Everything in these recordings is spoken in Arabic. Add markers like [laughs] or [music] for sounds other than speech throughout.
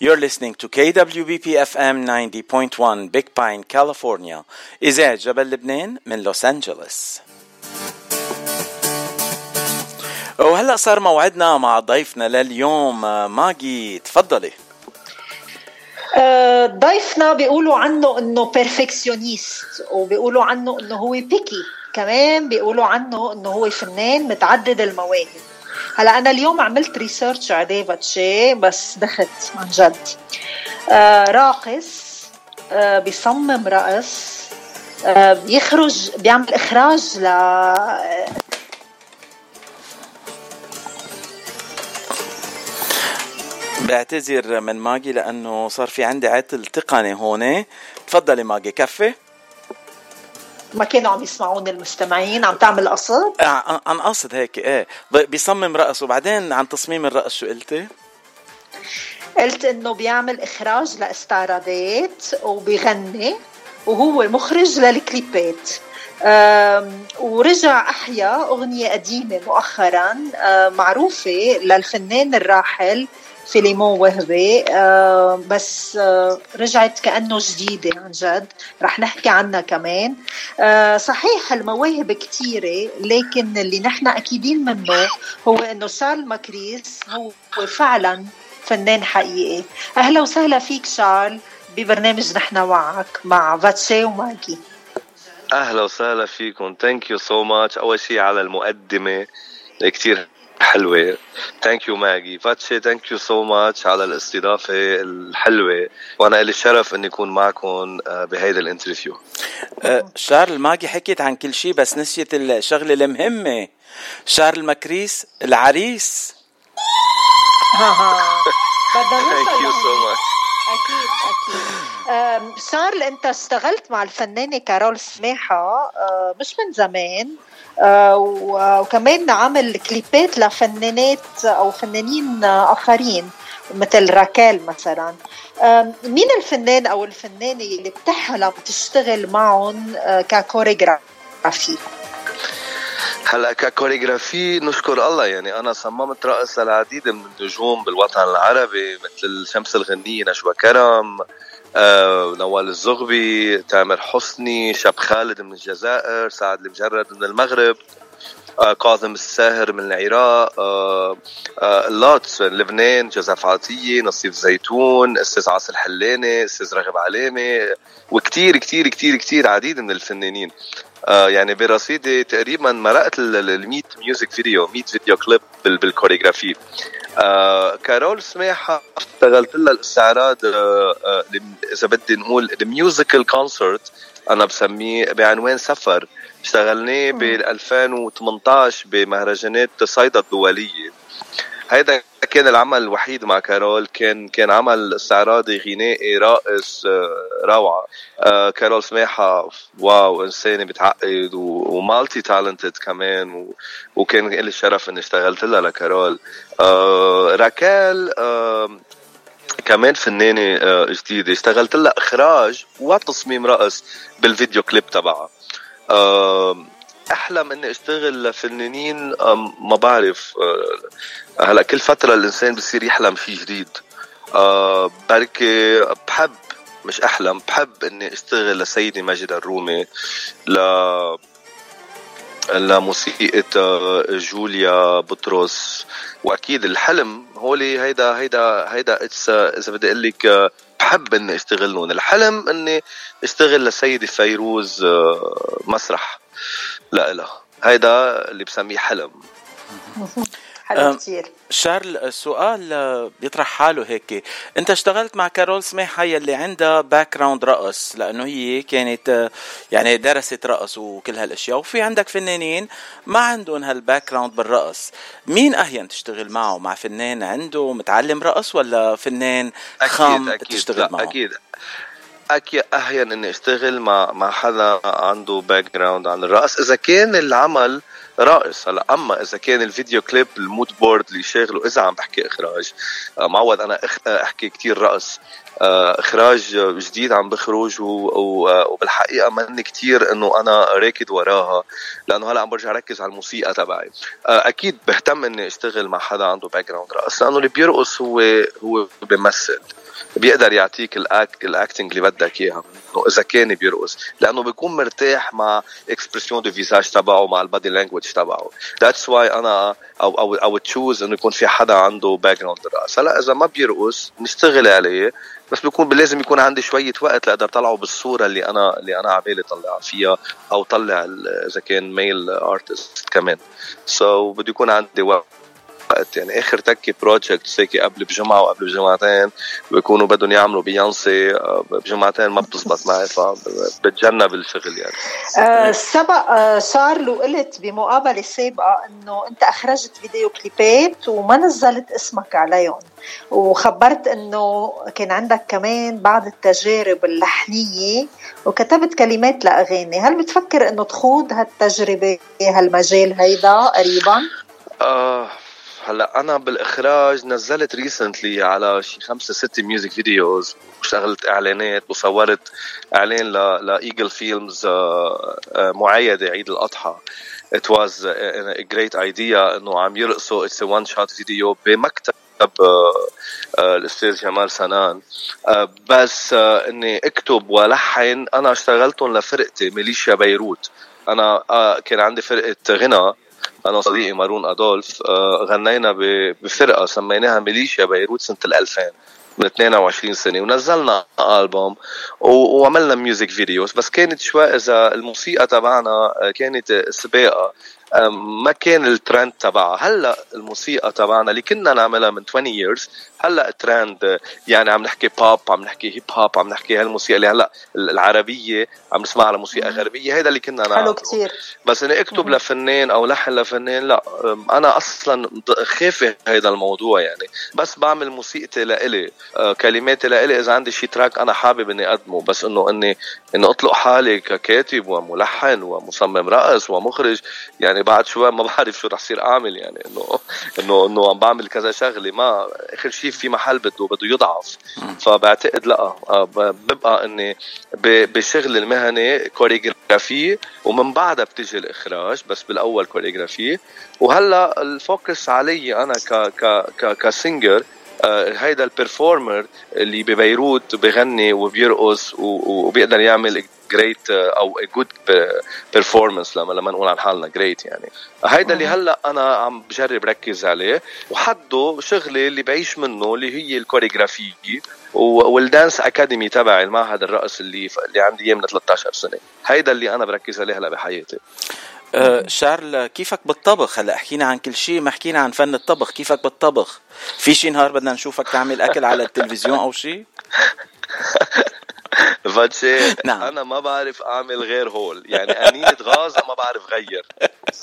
You're listening to KWBP FM 90.1 Big Pine, California. إذاعة جبل لبنان من لوس أنجلوس. وهلأ صار موعدنا مع ضيفنا لليوم ماجي تفضلي. آه، ضيفنا بيقولوا عنه إنه بيرفكشنيست وبيقولوا عنه إنه هو بيكي كمان بيقولوا عنه إنه هو فنان متعدد المواهب هلا أنا اليوم عملت research على ديفيد شي بس دخت عن جد. آه راقص آه بيصمم رقص آه بيخرج بيعمل إخراج ل بعتذر من ماجي لأنه صار في عندي عطل تقني هون. تفضلي ماجي كفي. ما كانوا عم يسمعون المستمعين عم تعمل قصد؟ آه عن قصد هيك إيه. بيصمم رقص وبعدين عن تصميم الرقص شو قلتي؟ قلت إنه بيعمل إخراج لإستعراضات وبيغني وهو مخرج للكليبات. ورجع أحيا أغنية قديمة مؤخرا معروفة للفنان الراحل فيليمون وهبي. آه بس آه رجعت كأنه جديدة عن جد. رح نحكي عنها كمان. آه صحيح المواهب كثيرة لكن اللي نحن أكيدين منه هو أنه شارل ماكريس هو فعلا فنان حقيقي. أهلا وسهلا فيك شارل ببرنامج نحن معك مع فاتشي وماجي. أهلا وسهلا فيكم. ثانك يو سو ماتش أول شيء على المقدمة كثير حلوة. thank you ماجي فاتشي thank you so much على الاستضافة الحلوة. وأنا لي الشرف إني أكون معكم آه، بهيدا ال interview. أه شارل ماجي حكيت عن كل شيء بس نسيت الشغلة المهمة. شارل مكريس العريس. ها ها thank you so much أكيد أكيد. شارل أنت اشتغلت مع الفنانة كارول سماحه آه، مش من زمان آه، وكمان عمل كليبات لفنانات أو فنانين آخرين مثل راكال مثلا. مين الفنان أو الفنانة اللي بتحلم تشتغل معهم آه، ككوريغرافي؟ هلأ ككوريغرافي نشكر الله يعني أنا صممت رقص للعديد من النجوم بالوطن العربي مثل شمس الغنية نشوى كرم آه، نوال الزغبي تامر حسني شاب خالد من الجزائر سعد المجرد من المغرب. كاظم الساهر من العراق آه، لوتس من لبنان جوزاف عطية ناصيف زيتون أستاذ عاصي حلاني أستاذ رغب علامة وكتير كتير كتير كتير عديد من الفنانين. يعني برصيدي تقريبا مرقت ال 100 music video 100 video clip بال choreography آه كارول سماحة اشتغلت لها الاستعراض آه آه إذا بدي نقول ال musical concert أنا بسميه بعنوان سفر. اشتغلناه بال 2018 بمهرجانات صيدا الدولية. هيدا كان العمل الوحيد مع كارول. كان كان عمل استعراضي غنائي راقص آه، روعة. آه، كارول سماحه wow إنسانة بتعقد و multi-talented كمان وكان لي الشرف إني اشتغلت لها لكارول. آه، راكال كمان فنانة جديدة. اشتغلت لها إخراج وتصميم رقص بالفيديو كليب تبعها. احلم إني أشتغل لفنانين ما بعرف أه، هلأ كل فترة الإنسان بصير يحلم شيء جديد. أه، بركي بحب مش أحلم بحب إني أشتغل لسيدي ماجد الرومي ل لموسيقى أه، جوليا بطرس. وأكيد الحلم هولي هيدا هيدا هيدا إذا بدي أقول لك بحب اني اشتغل الحلم إني اشتغل لسيدي فيروز مسرح. لا لا. هيدا اللي بسميه حلم. حلو كثير شارل السؤال بيطرح حاله هيك. أنت اشتغلت مع كارول سماحه يلي عندها background رقص لأنه هي كانت يعني درست رقص وكل هالأشياء وفي عندك فنانين ما عندهم هال background بالرقص. مين أهون تشتغل معه؟ مع فنان عنده متعلم رقص ولا فنان خام أكيد. تشتغل لا معه؟ أكيد. أكيد أهون إني أشتغل مع مع حدا عنده background عن الرقص. إذا كان العمل راقص هلا أما إذا كان ال video clip ال mood board اللي شاغله إذا عم بحكي إخراج. آه، معود أنا آه، أحكي كتير رقص آه، إخراج جديد عم بخرج وبالحقيقة مني كتير إنه أنا راكد وراها. لأنه هلا عم برجع ركز على الموسيقى تبعي. أكيد بهتم إني أشتغل مع حدا عنده background رقص لأنه اللي بيرقص هو هو بيمثل. بيقدر يعطيك ال act ال acting اللي بدك إياها إنه إذا كان بيرقص. لأنه بيكون مرتاح مع expression du visage تبعه مع ال body language تبعه. that's why أنا أو أو أو choose إنه يكون في حدا عنده background الرقص هلأ إذا ما بيرقص نشتغل عليه بس بيكون لازم يكون عندي شوية وقت لأقدر طلعه بالصورة اللي أنا اللي أنا عبالي طلع فيها أو طلع إذا كان male artist كمان. so, بده يكون عندي وقت. وقت. يعني آخر تكي project هيك قبل بجمعة وقبل بجمعتين بيكونوا بدهم يعملوا بيانسي آه، بجمعتين ما بتزبط معي فبتجنب الشغل يعني. آه سبق آه صار له قلت بمقابلة سابقة إنه أنت أخرجت فيديو كليبات وما نزلت اسمك عليهم. وخبرت إنه كان عندك كمان بعض التجارب اللحنية وكتبت كلمات لأغاني. هل بتفكر إنه تخوض هالتجربة هالمجال هيدا قريبا؟ آه هلا أنا بالاخراج نزلت recently على شي خمسة ستة music videos واشتغلت اعلانات وصورت اعلان لايجل فيلمز آه، آه، معايدة عيد الاضحى. It was a great idea انه عم يرقصوا. it's one shot video بمكتب آه، الأستاذ جمال سنان. بس اني اكتب والحن أنا اشتغلتهم لفرقتي ميليشيا بيروت. أنا كان عندي فرقة غنى. أنا وصديقي مارون أدولف آه، غنينا بفرقة سميناها ميليشيا بيروت سنة 2000 من 22 سنة ونزلنا ألبوم وعملنا music videos بس كانت شوي إذا الموسيقى تبعنا كانت سباقة. ما كان الترند تبعها. هلأ الموسيقى تبعنا اللي كنا نعملها من 20 years هلأ ترند يعني عم نحكي بوب عم نحكي hip hop عم نحكي هالموسيقى اللي هلأ العربية عم نسمع على موسيقى غربية. هيدا اللي كنا نعمله. حلو كثير بس إني أكتب لفنان أو لحن لفنان لأ أنا أصلا خافي هيدا الموضوع يعني. بس بعمل موسيقتي لإلي. أه، كلماتي لإلي. إذا عندي شي track أنا حابب إني أقدمه. بس إنه إني إني أطلق حالي ككاتب وملحن ومصمم رقص ومخرج يعني بعد شوي ما بعرف شو رح صير اعمل يعني إنه إنه إنه عم بعمل كذا شغلة. ما آخر شيء في محل بده بده يضعف. فبعتقد لا آه، ببقى إني بشغل المهني كوريغرافي ومن بعدها بتجي الإخراج بس بالأول كوريغرافي وهلأ ال focus علي أنا ك ك ك ك singer آه، هيدا ال performer اللي ببيروت بغني وبيرقص وبيقدر يعمل great أو good performance لما لما نقول عن حالنا great يعني. هيدا اللي هلأ أنا عم بجرب ركز عليه وحده شغلي اللي بعيش منه اللي هي ال chorégraphie وال dance academy تبعي المعهد الرقص اللي اللي عندي إياه من 13 سنة. هيدا اللي أنا بركز عليه هلأ بحياتي. أه شارل كيفك بالطبخ؟ هلأ حكينا عن كل شيء ما حكينا عن فن الطبخ. كيفك بالطبخ؟ في شي نهار بدنا نشوفك تعمل أكل على التلفزيون أو شيء [laughs] [laughs] فاتشي نعم. أنا ما بعرف أعمل غير هول. يعني قنينة غاز ما بعرف غير.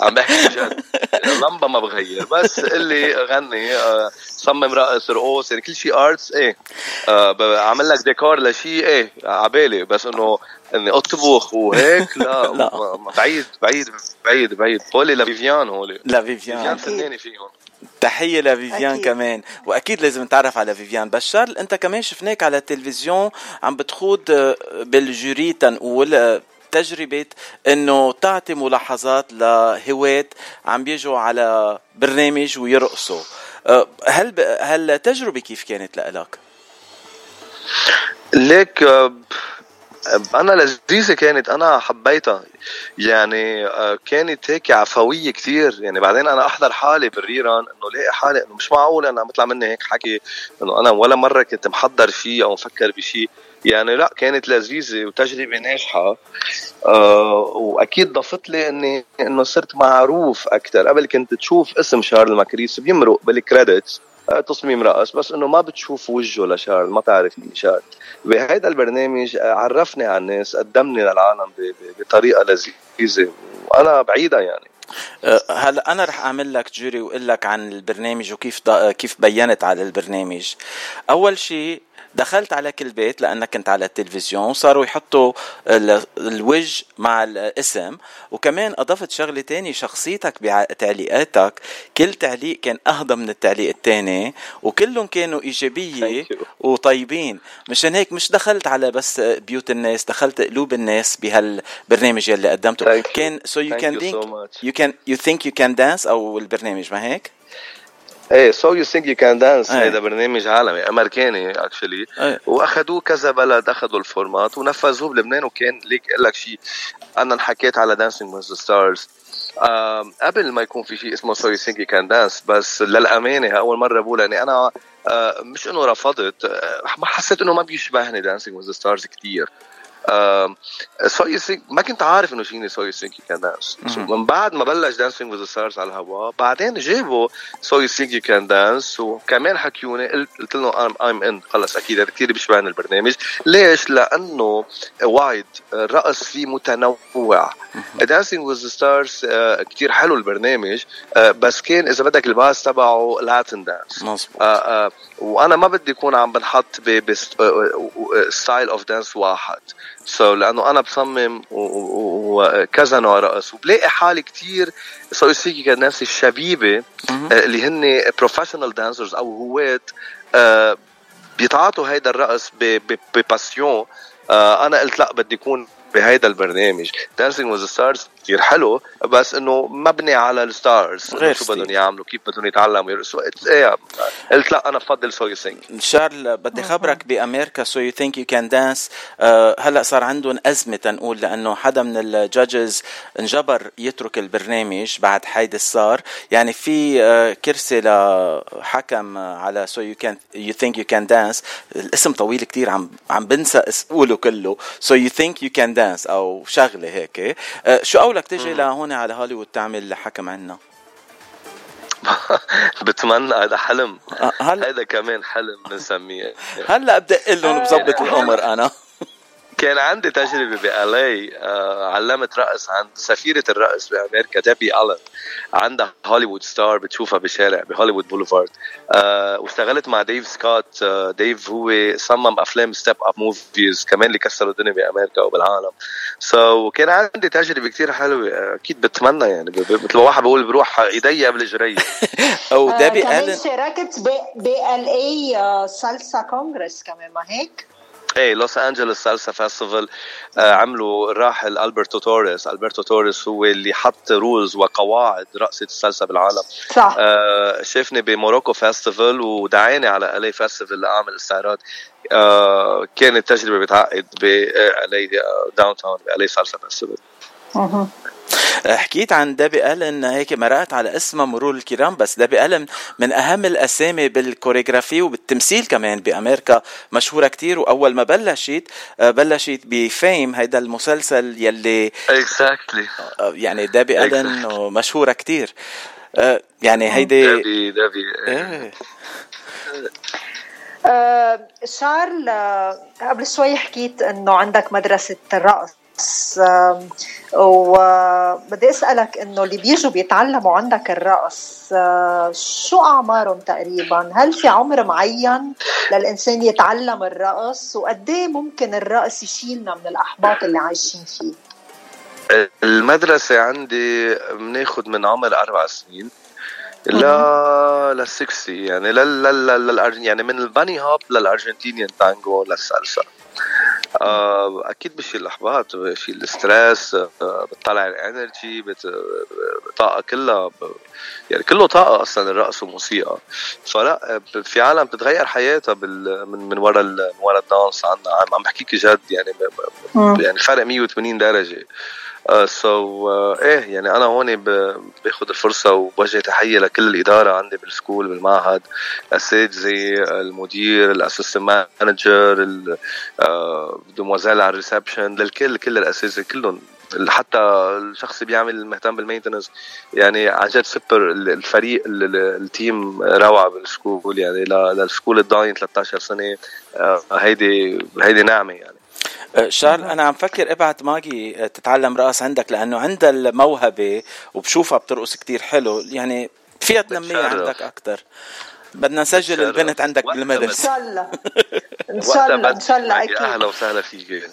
عم بحكي جد اللمبه ما بغير. بس اللي غني آه، صمم رقص رقوص يعني كل شيء arts إيه. آه، عمل لك ديكور لشيء إيه عبالي بس إنه إني أطبخ وهيك لا, [laughs] لا. بعيد بعيد بعيد بعيد. هولي لفيفيان هولي. لفيفيان. فيفيان فنانة فيهم. تحية لفيفيان كمان. وأكيد لازم نتعرف على فيفيان بشار. أنت كمان شفناك على التلفزيون عم بتخوض آه، بالجوري تنقول آه، تجربة إنه تعطي ملاحظات لهواة عم بيجوا على برنامج ويرقصوا. آه، هل ب... هل التجربة كيف كانت لك؟ ليك أنا لذيذة كانت. أنا حبيتها. يعني آه، كانت هيك عفوية كثير يعني بعدين أنا أحضر حالي بالريران إنه لاقي حالي إنه مش معقول أنا عم يطلع مني هيك حكي إنه أنا ولا مرة كنت محضر شيء أو مفكر بشيء يعني لا كانت لذيذة وتجربة ناجحة. أه وأكيد ضفت لي إني إنه صرت معروف أكثر قبل كنت تشوف اسم شارل ماكريس بيمرق بال credits. آه، تصميم رقص بس إنه ما بتشوف وجهه لشارل ما تعرف مين شارل بهيدا البرنامج آه، عرفني على الناس قدمني للعالم بطريقة لذيذة وأنا بعيدها يعني. آه، هلا أنا رح أعمل لك جوري وأقول لك عن البرنامج وكيف كيف بينت على البرنامج. أول شيء دخلت على كل بيت لأنك كنت على التلفزيون صاروا يحطوا الوجه مع الاسم. وكمان أضفت شغلة تانية شخصيتك بتعليقاتك. كل تعليق كان اهضم من التعليق الثاني وكلهم كانوا إيجابية وطيبين. مشان هيك مش دخلت على بس بيوت الناس دخلت قلوب الناس بهالبرنامج يلي قدمته. كان you can think you can you think you can dance أو البرنامج ما هيك؟ إيه So You Think You Can Dance هذا برنامج عالمي أمريكاني actually. وأخذوه كذا بلد أخذوا ال format ونفذوه بلبنان وكان ليك أقول لك شيء. أنا انحكيت على Dancing with the Stars قبل ما يكون في شيء اسمه So You Think You Can Dance بس للأمانة أول مرة بقول يعني أنا آه، مش إنه رفضت آه، ما حسيت إنه ما بيشبهني Dancing with the Stars كثير So You Think ما كنت عارف إنه شيني So You Think You Can Dance من بعد ما بلش Dancing with the Stars على الهواء بعدين جابوا Think You Can Dance وكمان حكيوني قلت قلت لهم ام ام ان خلص أكيد هذا كثير بيشبهني البرنامج. ليش؟ لأنه وايد الرقص فيه متنوع. Dancing with the Stars كثير حلو البرنامج. آه، بس كان إذا بدك ال base تبعه Latin dance مظبوط. وأنا ما بدي اكون عم بنحط ب style of dance واحد. so, لأنه أنا بصمم وكذا نوع رقص. وبلاقي حالي كثير So You Think You Can Dance الشبيبة اللي هن professional dancers أو هواة آه، بيتعاطوا هيدا الرقص ب passion آه، أنا قلت لا بدي اكون بهيدا البرنامج. Dancing with the Stars كثير حلو بس إنه مبني على ال stars غير شو بدهم يعملوا كيف بدهم يتعلموا يرقصوا إيه قلت لا أنا بفضل So You Think شارل بدي خبرك بأمريكا So You Think You Can Dance هلأ صار عندهم أزمة تنقول لأنه حدا من ال judges انجبر يترك البرنامج بعد حيدي صار يعني في uh, كرسي لحكم على So You Can You Think You Can Dance الاسم طويل كتير عم عم بنسى اسقوله كله. So You Think You Can Dance أو شغلة هيك. uh, شو قولك تجي لهون على هوليوود تعمل حكم عنا. [laughs] بتمنى هذا حلم. آه، هلا هذا كمان حلم بنسميه هلا بدق لهم بظبط الأمر أنا. كان عندي تجربة ب LA آه علمت رقص عند سفيرة الرقص بأمريكا ديبي ألن عندها Hollywood star بتشوفها بشارع ب Hollywood Boulevard. آه واشتغلت مع ديف سكوت آه ديف هو صمم أفلام Step Up movies كمان اللي كسروا الدنيا بأمريكا وبالعالم. so, كان عندي تجربة كتير حلوة أكيد بتمنى يعني مثل ما واحد بقول بروح إيدي قبل جري. [laughs] أو آه، ديبي كمان ألن. شاركت ب LA Salsa Congress كمان ما هيك؟ إيه Los Angeles Salsa Festival عملوا الراحل ألبرتو توريس. ألبرتو توريس هو اللي حط rules وقواعد رقصة السالسا بالعالم. صح. آه شافني ب Morocco Festival ودعاني على ال LA Festival لأعمل استعراض آه كانت تجربة بتعقد ب LA downtown ب LA Salsa Festival مهم. حكيت عن ديبي ألن هيك مرقت على اسمها مرور الكرام بس ديبي ألن من أهم الأسامي بال choreography وبالتمثيل كمان بأمريكا مشهورة كتير وأول ما بلشت آه، بلشت ب Fame هيدا المسلسل يلي exactly آه، يعني ديبي ألن مشهورة كتير. آه، يعني هيدي دافي ديبي إيه. شارل قبل شوي حكيت إنه عندك مدرسة الرقص. وبدي أسألك إنه اللي بيجوا بيتعلموا عندك الرقص آه، شو أعمارهم تقريبا؟ هل في عمر معين للإنسان يتعلم الرقص وقد إيه ممكن الرقص يشيلنا من الأحباط اللي عايشين فيه؟ المدرسة عندي بناخد من عمر أربع سنين لا ل 60 يعني لل لل لل يعني من ال baby hip hop لل Argentinian tango للسالسا أكيد بشيل الاحباط بشيل ال stress آه، بتطلع ال energy الطاقه كلها يعني كله طاقة أصلا الرقص والموسيقى. فلا آه، في عالم بتتغير حياتها بال من من ورا ال- من ورا ال dance. عنا عم بحكيك جد يعني ب- يعني فرق 180 درجة. so إيه يعني أنا هون باخذ الفرصة وبوجه تحية لكل الإدارة عندي بال school بالمعهد الاساتذه المدير ال assistant manager demoiselle على ال reception للكل كل الأساتذة كلهم. حتى الشخص اللي بيعمل المهتم بال maintenance يعني عن جد سوبر الفريق ال- ال- ال team روعة بال school يعني لل school الضاين 13 سنة آه، هيدي هيدي نعمة يعني. آه، شارل أنا عم فكر إبعت ماجي آه، تتعلم رقص عندك لأنه عندها الموهبة وبشوفها بترقص كتير حلو. يعني فيها تنميها. عندك أكثر بدنا نسجل. البنت عندك وقتها إن بالمدرسة شاء الله. إن شاء الله إن شاء الله أكيد أهلا وسهلا فيك.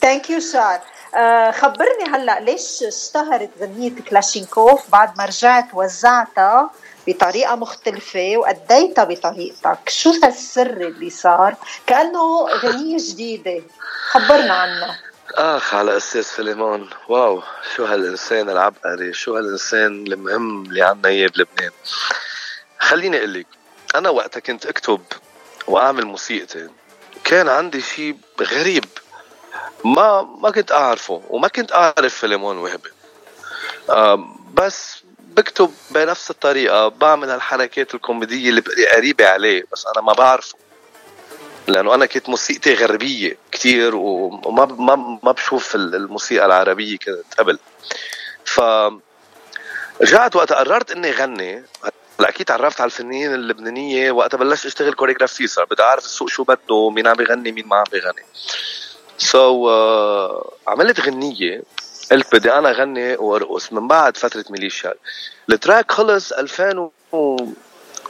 thank you شارل آه، خبرني هلأ ليش اشتهرت غنية كلاشينكوف بعد ما رجعت وزعتها؟ بطريقة مختلفة وأديتها بطريقتك. شو هالسر اللي صار؟ كأنه غنية جديدة. خبرنا عنها. آخ على أستاذ سليمان. wow شو هالإنسان العبقري شو هالإنسان المهم اللي عنا إياه بلبنان. خليني أقول لك أنا وقتها كنت أكتب وأعمل موسيقتي. كان عندي شيء غريب. ما ما كنت أعرفه وما كنت أعرف فيلمون وهبة. بس بكتب بنفس الطريقة بعمل هالحركات الكوميدية اللي قريبة عليه بس أنا ما بعرفه. لأنه أنا كنت موسيقتي غربية كتير وما ما ما بشوف الموسيقى العربية كانت قبل. ف رجعت وقت قررت إني غني. هلأ أكيد تعرفت على الفنانين اللبنانية وقت بلشت أشتغل choreography صار بدي أعرف السوق شو بده مين عم بيغني مين ما عم بيغني so, uh, عملت غنية. قلت بدي أنا أغني وأرقص من بعد فترة ميليشيا. ال track خلص 2000 و...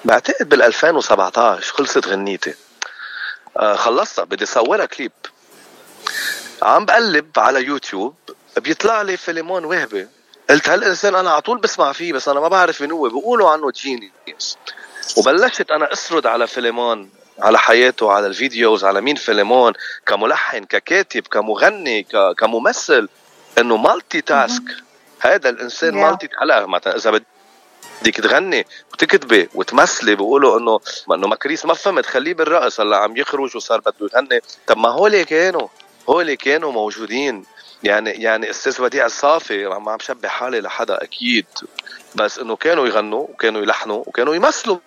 بعتقد بال 2017 خلصت غنيتي. آه خلصتها. بدي صورها كليب. عم بقلب على يوتيوب. بيطلع لي فيلمون وهبه قلت هالانسان أنا على طول بسمع فيه بس أنا ما بعرف مين هو. بيقولوا عنه genius وبلشت أنا أ search على فيلمون على حياته على ال videos على مين فيلمون. كملحن ككاتب كمغني كممثل. إنه multitask هذا الإنسان yeah. multi هلا مثلا إذا بدك تغني وتكتبي وتمثلي بيقولوا إنه إنه مكريس ما فهمت خليه بالرقص هلأ عم يخرج وصار بده يغني. طب ما هول كانوا هول كانوا موجودين. يعني يعني أستاذ وديع الصافي ما عم شبه حالي لحدا أكيد. بس إنه كانوا يغنوا وكانوا يلحنوا وكانوا يمثلوا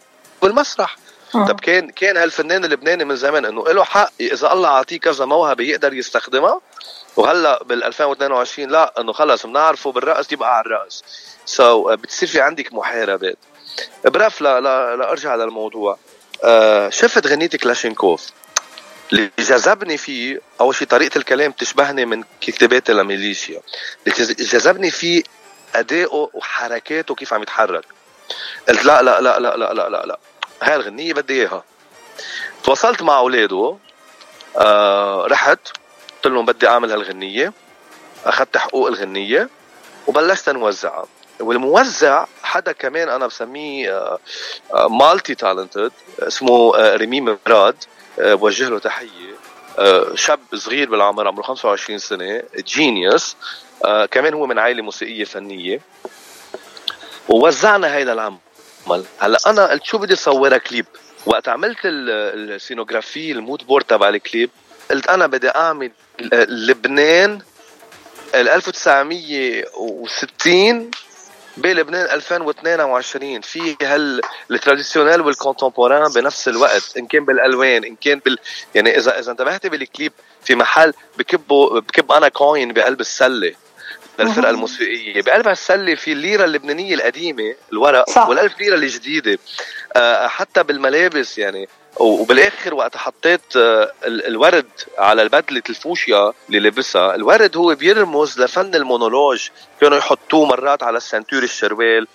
بالمسرح. آه. طب كان كان هالفنان اللبناني من زمان إنه له حق إذا الله أعطيه كذا موهبة يقدر يستخدمها؟ وهلا بال 2022 لا انه خلص بنعرفه بالرقص يبقى على الرقص سو so, بتصير في عندك محاربات برف لا لا لارجع للموضوع. uh, شفت غنية كلاشينكوف؟ اللي جذبني فيه أول شيء طريقة الكلام تشبهني من كتابات الميليشيا اللي جذبني فيه أدائه وحركاته كيف عم يتحرك. قلت لا لا لا لا لا لا لا, لا. هاي الغنية بدي إياها. تواصلت مع أولاده آه رحت. قلت لهم بدي أعمل هالغنية. أخذت حقوق الغنية وبلشت نوزعها والموزع حدا كمان أنا بسميه multi-talented اسمه آه، ريمي مراد آه، بوجه له تحية. آه، شاب صغير بالعمر عمره 25 سنة genius كمان هو من عائلة موسيقية فنية. ووزعنا هيدا العمل. هلا أنا قلت شو بدي صورها كليب؟ وقت عملت ال scénographie ال mood board تبع الكليب قلت أنا بدي أعمل لبنان ال 1960 بلبنان 2022 في هال ال traditionnel وال contemporain بنفس الوقت إن كان بالألوان إن كان بال يعني اذا إذا انتبهتي بالكليب في محل بكبوا بكب أنا coin بقلب السلة للفرقة الموسيقية. بقلب السلة في الليرة اللبنانية القديمة الورق صح. والألف ليرة الجديدة. آه، حتى بالملابس يعني وبالاخر وقت حطيت آه، الورد على البدلة الفوشيا اللي لبسها الورد هو بيرمز لفن المونولوج. كانوا يحطوه مرات على ال ceinture الشروال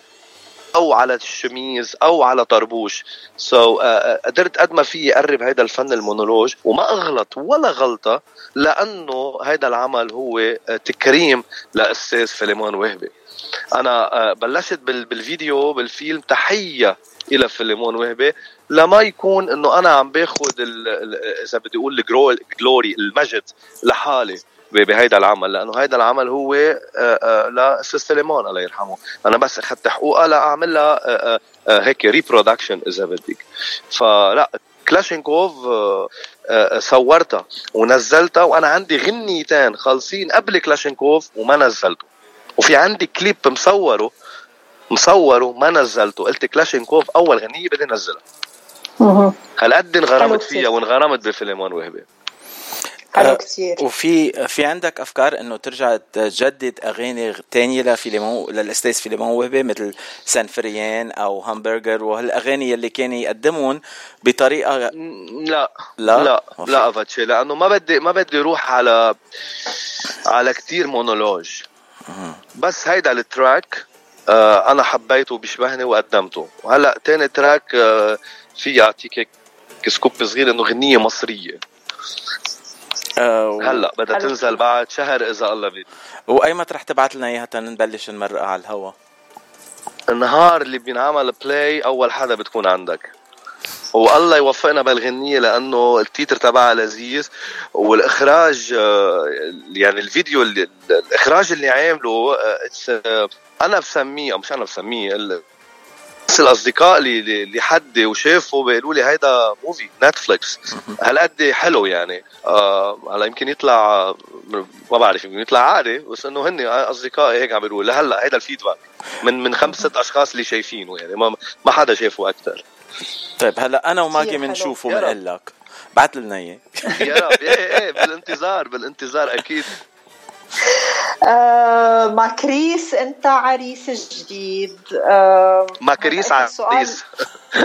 أو على الشميز أو على طربوش. so so, uh, قدرت قد ما في اقرب هيدا الفن المونولوج. وما أغلط ولا غلطة لأنه هيدا العمل هو تكريم لأستاذ فيليمون وهبي. أنا بلشت بالفيديو بالفيلم تحية إلى فيليمون وهبي. لما يكون إنه أنا عم باخذ إذا بدي أقول ال glory المجد لحالي بهيدا العمل لأنه هيدا العمل هو آه، آه، لاستاذ فيليمون الله يرحمه. أنا بس أخذت حقوقها لأعمل لها آه، هيك reproduction إذا بدك. فلا كلاشينكوف صورتها ونزلتها وأنا عندي غنيتين خالصين قبل كلاشينكوف وما نزلته. وفي عندي كليب مصوره مصوره ما نزلته. قلت كلاشينكوف أول غنية بدي انزلها هالقد انغرمت فيها وانغرمت بفيليمون وهبة؟ حلو آه، كثير وفي في عندك أفكار إنه ترجع تجدد أغاني ثانية لفيليمون للأستاذ فيليمون وهبة مثل سانفريان أو همبرجر؟ وهالأغاني اللي كان يقدمهم بطريقه لا. لا؟ لا. لا, لا أفاتشي. لأنه ما بدي ما بدي أروح على على كثير مونولوج. بس هيدا ال track آه أنا حبيته بيشبهني وقدمته. وهلأ ثاني track آه في اعطيك scoop صغير إنه غنية مصرية. آه هلأ بدها تنزل بعد شهر إذا الله بيريد وأي متى رح تبعت لنا إياها نبلش نمرقها على الهوا. النهار اللي بينعمل play أول حدا بتكون عندك. والله يوفقنا بالغنية لأنه ال titre تبعها لذيذ. والإخراج آه، يعني الفيديو اللي الإخراج اللي عامله آه، أنا بسميه أو مش أنا بسميه الأصدقاء اللي اللي حدي وشافوا بيقولوا لي هيدا movie Netflix هالقد حلو يعني. آه هلا يمكن يطلع ما بعرف يمكن يطلع عادي بس إنه هن اصدقائي هيك عم بيقولوا. لهلأ هيدا ال feedback من من خمس ست أشخاص اللي شايفينه يعني. ما ما حدا شافه أكثر طيب هلأ أنا وماجي بنشوفه بنقول لك بعت لنا إياه. يا رب. إيه إيه بالانتظار بالانتظار أكيد. آه ماكريس أنت عريس جديد. آه ماكريس عريس.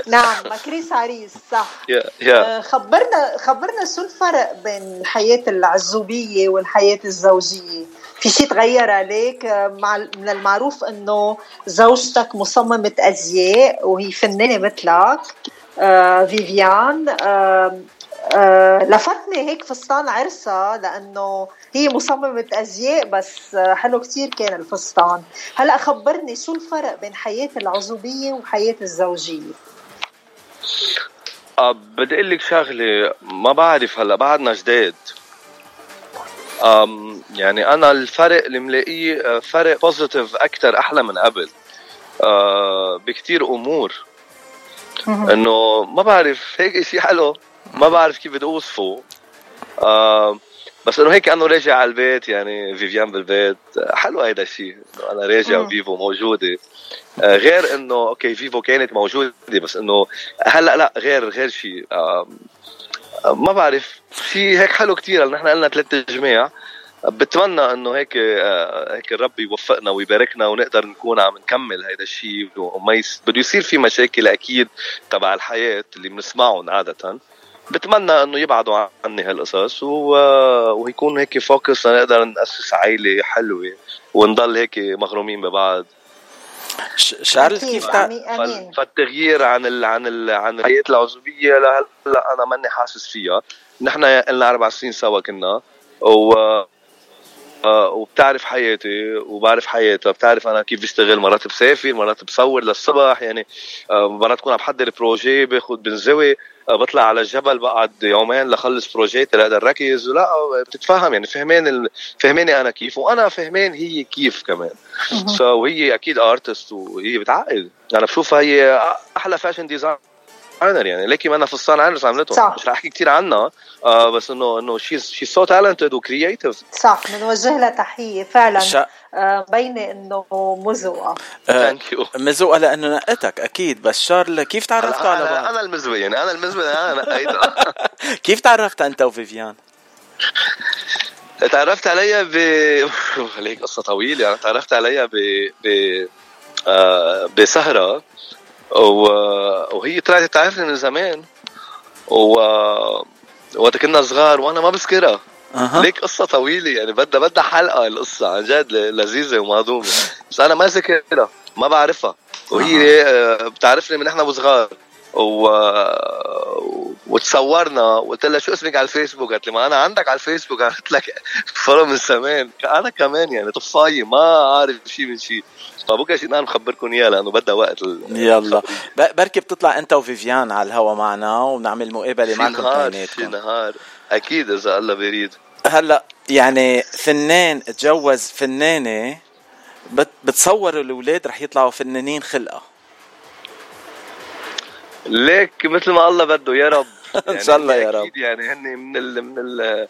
نعم ماكريس عريس صح. يا يا آه خبرنا خبرنا شو الفرق بين الحياة العزوبية والحياة الزوجية؟ في شيء تغير عليك؟ مع من المعروف إنه زوجتك مصممة أزياء وهي فنانة مثلك آه فيفيان آه لفتني هيك فستان عرسها لأنه هي مصممة أزياء بس حلو كتير كان الفستان. هلأ خبرني شو الفرق بين حياة العزوبية وحياة الزوجية؟ أه بدي أقول لك شغلة ما بعرف هلأ بعدنا جداد. أم يعني أنا الفرق اللي ملاقيه آه، فرق بوزيتيف أكثر أحلى من قبل. أه بكثير أمور. إنه ما بعرف هيك شيء حلو. ما بعرف كيف بدي أوصفه. أه بس إنه هيك أنه راجع على البيت يعني فيفيان بالبيت. حلو هيدا الشيء إنه أنا راجع وفيفو موجودة. آه، غير إنه okay فيفو كانت موجودة بس إنه هلأ لا غير غير شيء ما بعرف. شيء هيك حلو كثير نحن قلنا ثلاث جماع بتمنى إنه هيك آه، هيك الرب يوفقنا ويباركنا ونقدر نكون عم نكمل هيدا الشيء وما يس... بده يصير في مشاكل أكيد تبع الحياة اللي بنسمعهم عادة. بتمنى إنه يبعدوا عني هالقصص ويكون هيك فوكس لنقدر نأسس عائله حلوة ونضل هيك مغرومين ببعض. شارل كيف تع... فالتغيير عن ال عن ال عن الحياة العزوبية لهلا أنا ماني حاسس فيها. نحن لنا أربع سنين سوا كنا و آه، وبتعرف حياتي وبعرف حياتها بتعرف أنا كيف بشتغل مرات بسافر مرات بصور للصبح يعني آه، مرات بكون عم بحضر projet باخذ بنزوي. آه، بطلع على الجبل بقعد يومين لخلص projet تي لاقدر ركز ولا بتتفهم يعني فهمان ال... فهماني أنا كيف وأنا فهمان هي كيف كمان. so وهي أكيد artist وهي بتعقد. أنا بشوفها هي أحلى fashion design designer يعني ليكي ما أنا فستان عرس عملته صح. مش رح أحكي كثير عنها. آه بس انه إنه she's she so talented و creative صح بنوجه لها تحية فعلا. آه بينه إنه مزوقة. ثانك يو مزوقة لأنه نقتك أكيد. بس شارل كيف تعرفتوا على بعض؟ أنا المزوق يعني أنا المزوق أنا [laughs] نقيتها كيف تعرفت أنت وفيفيان؟ تعرفت عليها ب هيك قصة طويلة. يعني تعرفت عليها ب ب آه بسهرة. و... وهي طلعت تعرفني من زمان. و وقت كنا صغار وأنا ما بذكرها. أه. ليك قصة طويلة يعني بدها بدها حلقة القصة عن جد لذيذة ومهضومة. بس أنا ما ذاكرها ما بعرفها. وهي أه. بتعرفني من إحنا وصغار. و... وتصورنا وقلت لها شو اسمك على الفيسبوك؟ قالت لي ما أنا عندك على الفيسبوك. [laughs] قلت لك فولو من زمان. أنا كمان يعني طفاية ما عارف شيء من شيء فبكرة شيء أنا مخبركم اياه لأنه بدها وقت يلا. بركي بتطلع أنت وفيفيان على الهوا معنا ونعمل مقابلة معكم في نهار. أكيد إذا الله بيريد. هلأ يعني فنان تجوز فنانة بتصور الأولاد رح يطلعوا فنانين خلقة. ليك مثل ما الله بده يا رب. [laughs] يعني إن شاء الله يا رب. يعني هن من ال من ال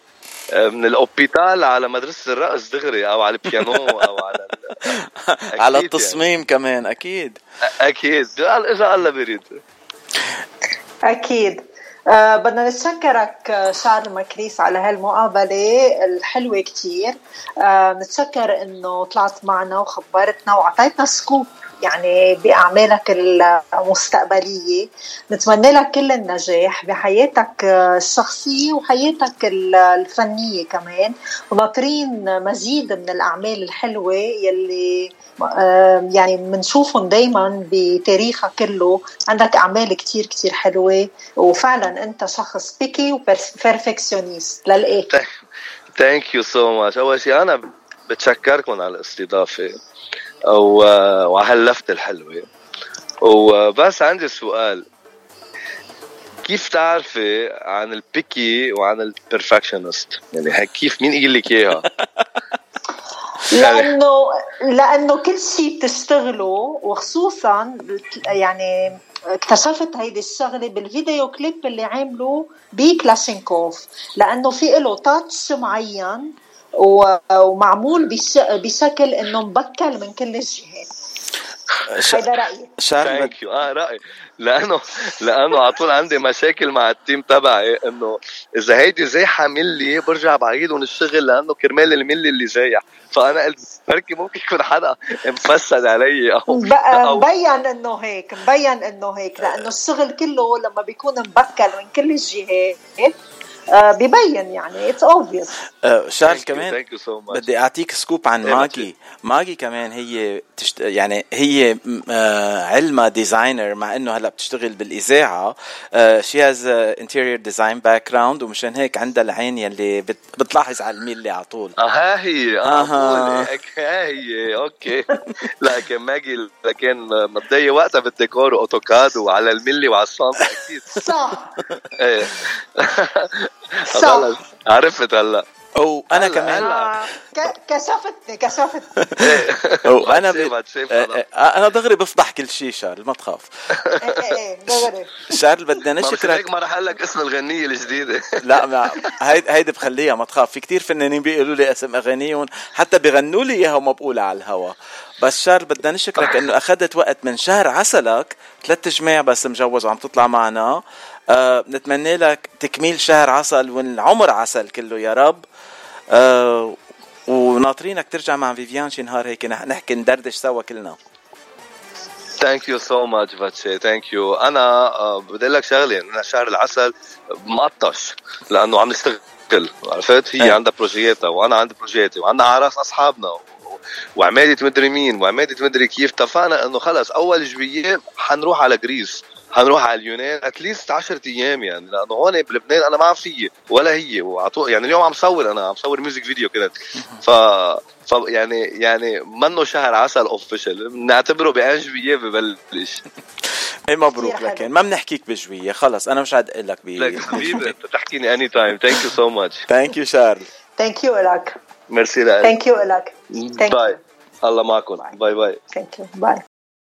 من الأوبيتال على مدرسة الرقص دغري أو على البيانو أو على [laughs] على يعني. التصميم يعني. كمان أكيد. أكيد. إذا الله بيريد. أكيد. أه بدنا نتشكرك شارل ماكريس على هالمقابلة الحلوة كتير. أه نتشكر إنه طلعت معنا وخبرتنا وعطيتنا scoop. يعني بأعمالك المستقبلية. نتمنى لك كل النجاح بحياتك الشخصية وحياتك الفنية كمان. وناطرين مزيد من الأعمال الحلوة يلي يعني بنشوفهم دايما بتاريخك كله. عندك أعمال كتير كتير حلوة. وفعلا أنت شخص picky و perfectionist للآخر. thank you so much أول شيء أنا بتشكركم على الاستضافة وهاللفتة الحلوة. وبس عندي سؤال. كيف تعرفي عن ال picky وعن ال perfectionist يعني كيف مين يقول لك إياها؟ [laughs] لأنه لأنه كل شيء بتشتغله وخصوصا يعني اكتشفت هيدي الشغلة بالفيديو كليب اللي عمله بكلاشينكوف لأنه في له touch معين ومعمول بشكل إنه مبكل من كل الجهات. هذا رأيي. thank you آه رأيي. لأنه لأنه على طول عندي مشاكل مع ال team تبعي إنه إذا هيدي زايحة ملي برجع بعيدهم الشغل لأنه كرمال الملي اللي زايح. فأنا قلت بركي ممكن يكون حدا مفسد علي أو مبين إنه هيك مبين إنه هيك لأنه الشغل كله لما بيكون مبكل من كل الجهات آه، ببين يعني. it's obvious آه، شارل كمان so بدي أعطيك scoop عن ماجي. ماجي كمان هي تشت... يعني هي آه، علمها designer مع إنه هلأ بتشتغل بالإذاعة. she has interior design background ومشان هيك عندها العين يلي بت... بتلاحظ على الميل اللي على طول. آه ها هي آه ها هي. okay. [laughs] لكن ماجي لكن متضايق وقتها بالديكور و AutoCAD وعلى الملي وعلى الصمت أكيد. صح. [laughs] خلص عرفت هلا. أو أنا كمان. آه كشفتني كشفتني وأنا ب... آه، أنا دغري بفضح كل شيء شارل ما تخاف. [laughs] إيه إيه دغري. شارل بدنا نشكرك. ما رح أقول لك اسم الغنية الجديدة. [laughs] لا ما هيدي هيدي بخليها ما تخاف. في كتير فنانين بيقولوا لي اسم أغانيهم حتى بغنوا لي إياها وما بقولها على الهوا. بس شارل بدنا نشكرك إنه أخذت وقت من شهر عسلك ثلاث جمع بس مجوز وعم تطلع معنا. آه نتمنى لك تكميل شهر عسل والعمر عسل كله يا رب. آه وناطرينك ترجع مع فيفيان شي نهار هيك نحكي ندردش سوا كلنا. thank you so much فاتشي thank you أنا uh, بدي لك شغلة. أنا شهر العسل مقطش لأنه عم نشتغل عرفت؟ هي عندها بروجياتها وأنا عندي بروجياتي وعندنا أعراس أصحابنا وعماده مدري مين وعماده مدري كيف؟ اتفقنا إنه خلص أول جوية حنروح على Greece حنروح على اليونان at least 10 أيام يعني لأنه هون بلبنان أنا ما فيي ولا هي وعطو يعني اليوم عم صور أنا عم صور music video كنت ف ف يعني يعني منه شهر عسل official بنعتبره ب en juillet ببلش. [laughs] إيه مبروك لكن ما بنحكيك بجويه خلص أنا مش عاد أقول لك لك حبيبي أنت تحكيني any time thank you so much thank you شارل thank you لك ميرسي لك thank you لك bye الله معكم bye bye thank you bye